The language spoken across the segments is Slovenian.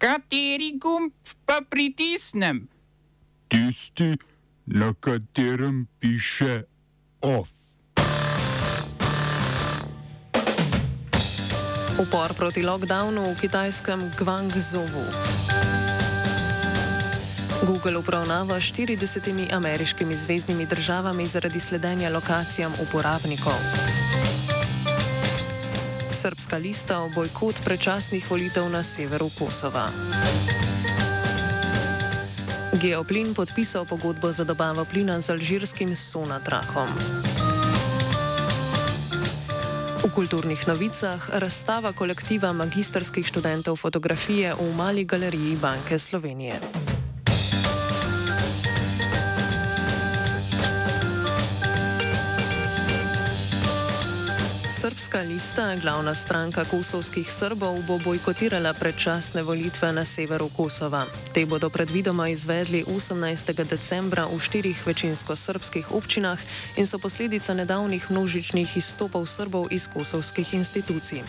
Kateri gumb pa pritisnem? Tisti, na katerem piše OF. Upor proti lockdownu v kitajskem Guangzhouvu. Google upravnava 40 ameriškimi zvezdnimi državami zaradi sledenja lokacijam uporabnikov. Srpska lista o bojkot predčasnih volitev na severu Kosova. Geoplin podpisal pogodbo za dobavo plina z alžirskim Sonatrahom. V kulturnih novicah razstava kolektiva magistrskih študentov fotografije v Mali galeriji Banke Slovenije. Srpska lista, glavna stranka kosovskih Srbov, bo bojkotirala predčasne volitve na severu Kosova. Te bodo predvidoma izvedli 18. decembra v štirih večinsko srpskih občinah in so posledica nedavnih množičnih izstopov Srbov iz kosovskih institucij.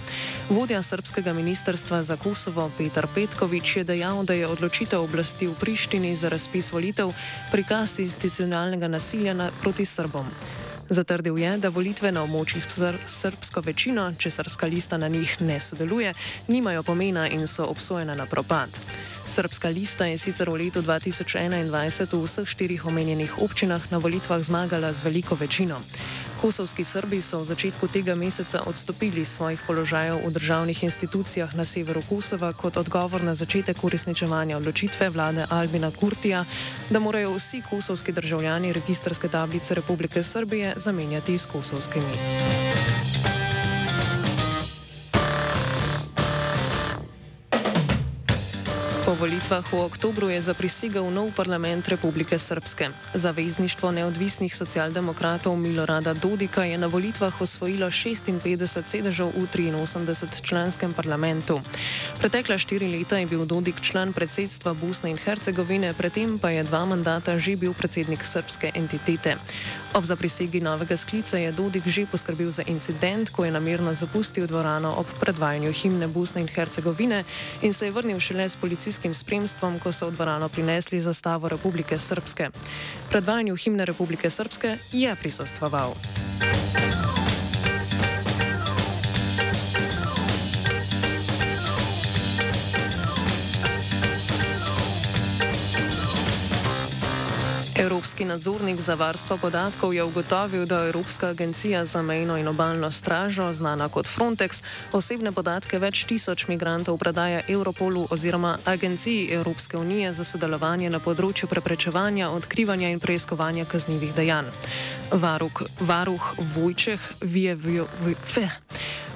Vodja srpskega ministrstva za Kosovo Petar Petkovič je dejal, da je odločitev oblasti v Prištini za razpis volitev prikaz institucionalnega nasilja proti Srbom. Zatrdil je, da volitve na območjih z srpsko večino, če srpska lista na njih ne sodeluje, nimajo pomena in so obsojena na propad. Srpska lista je sicer v letu 2021 v vseh štirih omenjenih občinah na volitvah zmagala z veliko večino. Kosovski Srbi so v začetku tega meseca odstopili svojih položajev v državnih institucijah na severu Kosova kot odgovor na začetek uresničevanja odločitve vlade Albina Kurtija, da morajo vsi kosovski državljani registrske tablice Republike Srbije zamenjati s kosovskimi. Po volitvah v oktobru je zaprisegel nov parlament Republike Srpske. Zavezništvo neodvisnih socialdemokratov Milorada Dodika je na volitvah osvojilo 56 sedežev v 83-članskem parlamentu. Pretekla štiri leta je bil Dodik član predsedstva Bosne in Hercegovine, predtem pa je dva mandata že bil predsednik srpske entitete. Ob zaprisegi novega sklica je Dodik že poskrbel za incident, ko je namerno zapustil dvorano ob predvajanju himne Bosne in Hercegovine in se je vrnil šele s policijskim policijskim spremstvom, ko so v dvorano prinesli zastavo Republike Srpske. Predvajanju himne Republike Srpske je prisostvoval. Evropski nadzornik za varstvo podatkov je ugotovil, da Evropska agencija za mejno in obaljno stražo, znana kot Frontex, osebne podatke več tisoč migrantov predaja Europolu oziroma Agenciji Evropske unije za sodelovanje na področju preprečevanja, odkrivanja in preiskovanja kaznjivih dejanj. Varuk, varuh Vojčeh Vijev.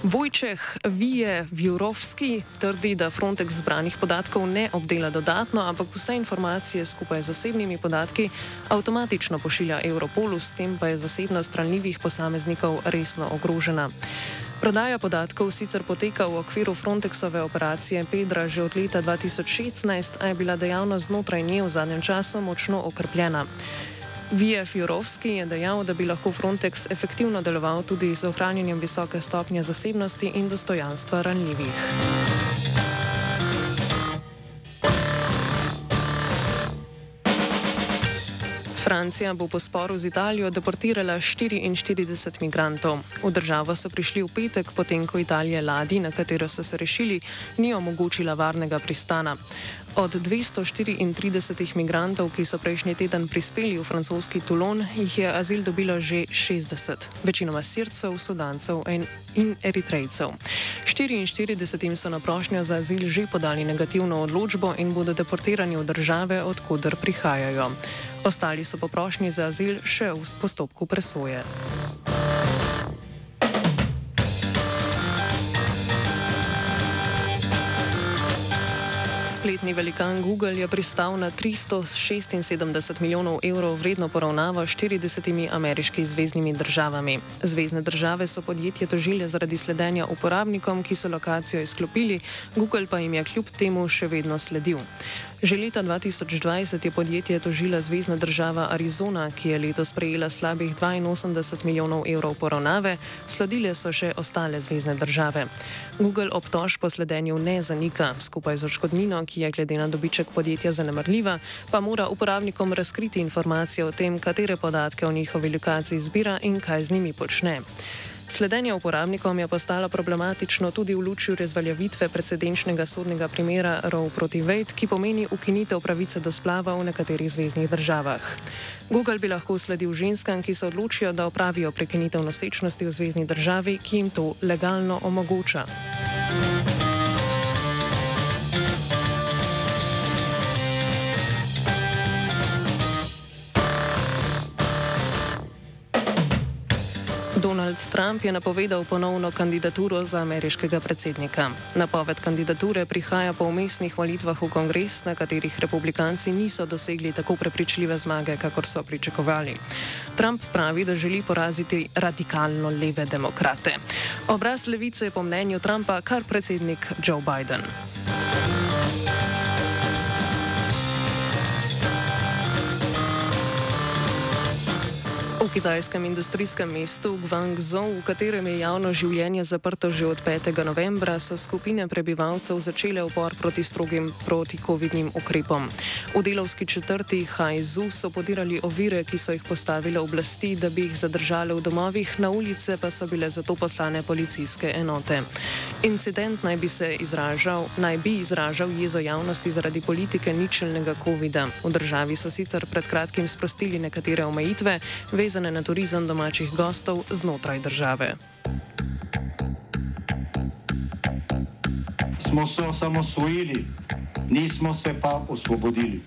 Vojčeh Vije Vjurovski trdi, da Frontex zbranih podatkov ne obdela dodatno, ampak vse informacije skupaj z osebnimi podatki avtomatično pošilja Europolu, s tem pa je zasebnost ranljivih posameznikov resno ogrožena. Prodaja podatkov sicer poteka v okviru Frontexove operacije Pedra že od leta 2016, a je bila dejavnost znotraj nje v zadnjem času močno okrepljena. Vije Fjurovski je dejal, da bi lahko Frontex efektivno deloval tudi z ohranjanjem visoke stopnje zasebnosti in dostojanstva ranljivih. Francija bo po sporu z Italijo deportirala 44 migrantov. V državo so prišli v petek, potem ko Italija ladji, na katero so se rešili, ni omogočila varnega pristana. Od 234 migrantov, ki so prejšnji teden prispeli v francoski Toulon, jih je azil dobilo že 60, večinoma sircev, sudancev in eritrejcev. 44 so na prošnjo za azil že podali negativno odločbo in bodo deportirani v države, odkuder prihajajo. Ostali so po prošnji za azil še v postopku presoje. Spletni velikan Google je pristal na 376 milijonov evrov vredno poravnavo s 40 ameriškimi zvezdnimi državami. Zvezdne države so podjetje tožile zaradi sledenja uporabnikom, ki so lokacijo izklopili, Google pa jim je kljub temu še vedno sledil. Že leta 2020 je podjetje tožila Zvezdna država Arizona, ki je letos prejela slabih 82 milijonov evrov poravnave, sledile so še ostale zvezdne države. Google obtož po sledenju ne zanika, skupaj z očkodnino, ki je glede na dobiček podjetja zanemrljiva, pa mora uporabnikom razkriti informacije o tem, katere podatke o njihovi lokaciji zbira in kaj z njimi počne. Sledenje uporabnikom je postalo problematično tudi v luči razveljavitve precedenčnega sodnega primera Roe proti Wade, ki pomeni ukinitev pravice do splava v nekaterih zvezdnih državah. Google bi lahko sledil ženskam, ki se odločijo, da opravijo prekinitev nosečnosti v zvezdni državi, ki jim to legalno omogoča. Donald Trump je napovedal ponovno kandidaturo za ameriškega predsednika. Napoved kandidature prihaja po umestnih volitvah v kongres, na katerih republikanci niso dosegli tako prepričljive zmage, kakor so pričakovali. Trump pravi, da želi poraziti radikalno leve demokrate. Obraz levice je po mnenju Trumpa kar predsednik Joe Biden. Kitajskem industrijskem mestu Guangzhou, v katerem je javno življenje zaprto že od 5. novembra, so skupine prebivalcev začele upor proti strogim protikovidnim ukrepom. V delovski četrti Haizu so podirali ovire, ki so jih postavile oblasti, da bi jih zadržali v domovih, na ulice pa so bile zato poslane policijske enote. Incident naj bi se izražal, naj bi izražal jezo javnosti zaradi politike ničelnega COVID-a. V državi so sicer pred kratkim sprostili nekatere omejitve, vezane na turizem domačih gostov znotraj države. Smo se osamosvojili, nismo se pa osvobodili.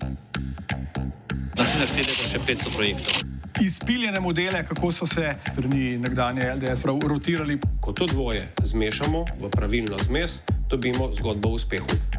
Naslednje število je še 500 projektov. Izpiljene modele, kako so se strani nekdanje LDS rotirali. Ko to dvoje zmešamo v pravilno zmes, dobimo zgodbo o uspehu.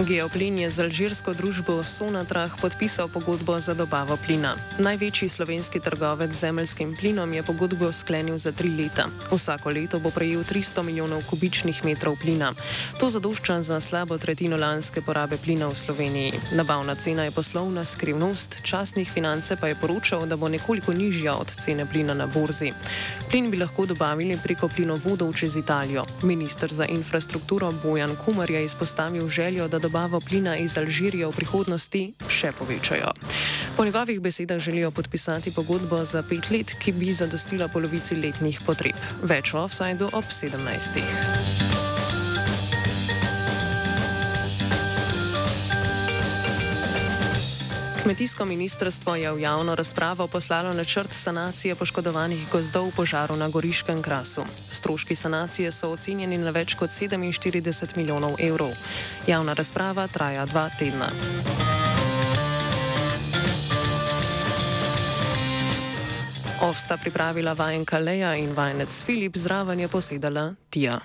Geoplin je z alžirsko družbo Sonatrah podpisal pogodbo za dobavo plina. Največji slovenski trgovec z zemeljskim plinom je pogodbo sklenil za tri leta. Vsako leto bo prejel 300 milijonov kubičnih metrov plina. To zadošča za slabo tretjino lanske porabe plina v Sloveniji. Nabavna cena je poslovna skrivnost, časnih finance pa je poročal, da bo nekoliko nižja od cene plina na borzi. Plin bi lahko dobavili preko plinovodov čez Italijo. Ministr za infrastrukturo Bojan Kumar je izpostavil željo, da dobavo plina iz Alžirije v prihodnosti še povečajo. Po njegovih besedah želijo podpisati pogodbo za pet let, ki bi zadostila polovici letnih potreb. Več o offsajdu ob 17. Kmetijsko ministrstvo je v javno razpravo poslalo načrt sanacije poškodovanih gozdov v požaru na Goriškem krasu. Stroški sanacije so ocenjeni na več kot 47 milijonov evrov. Javna razprava traja dva tedna. Ovsta pripravila vajenka Leja in vajenec Filip, zraven je posedala Tija.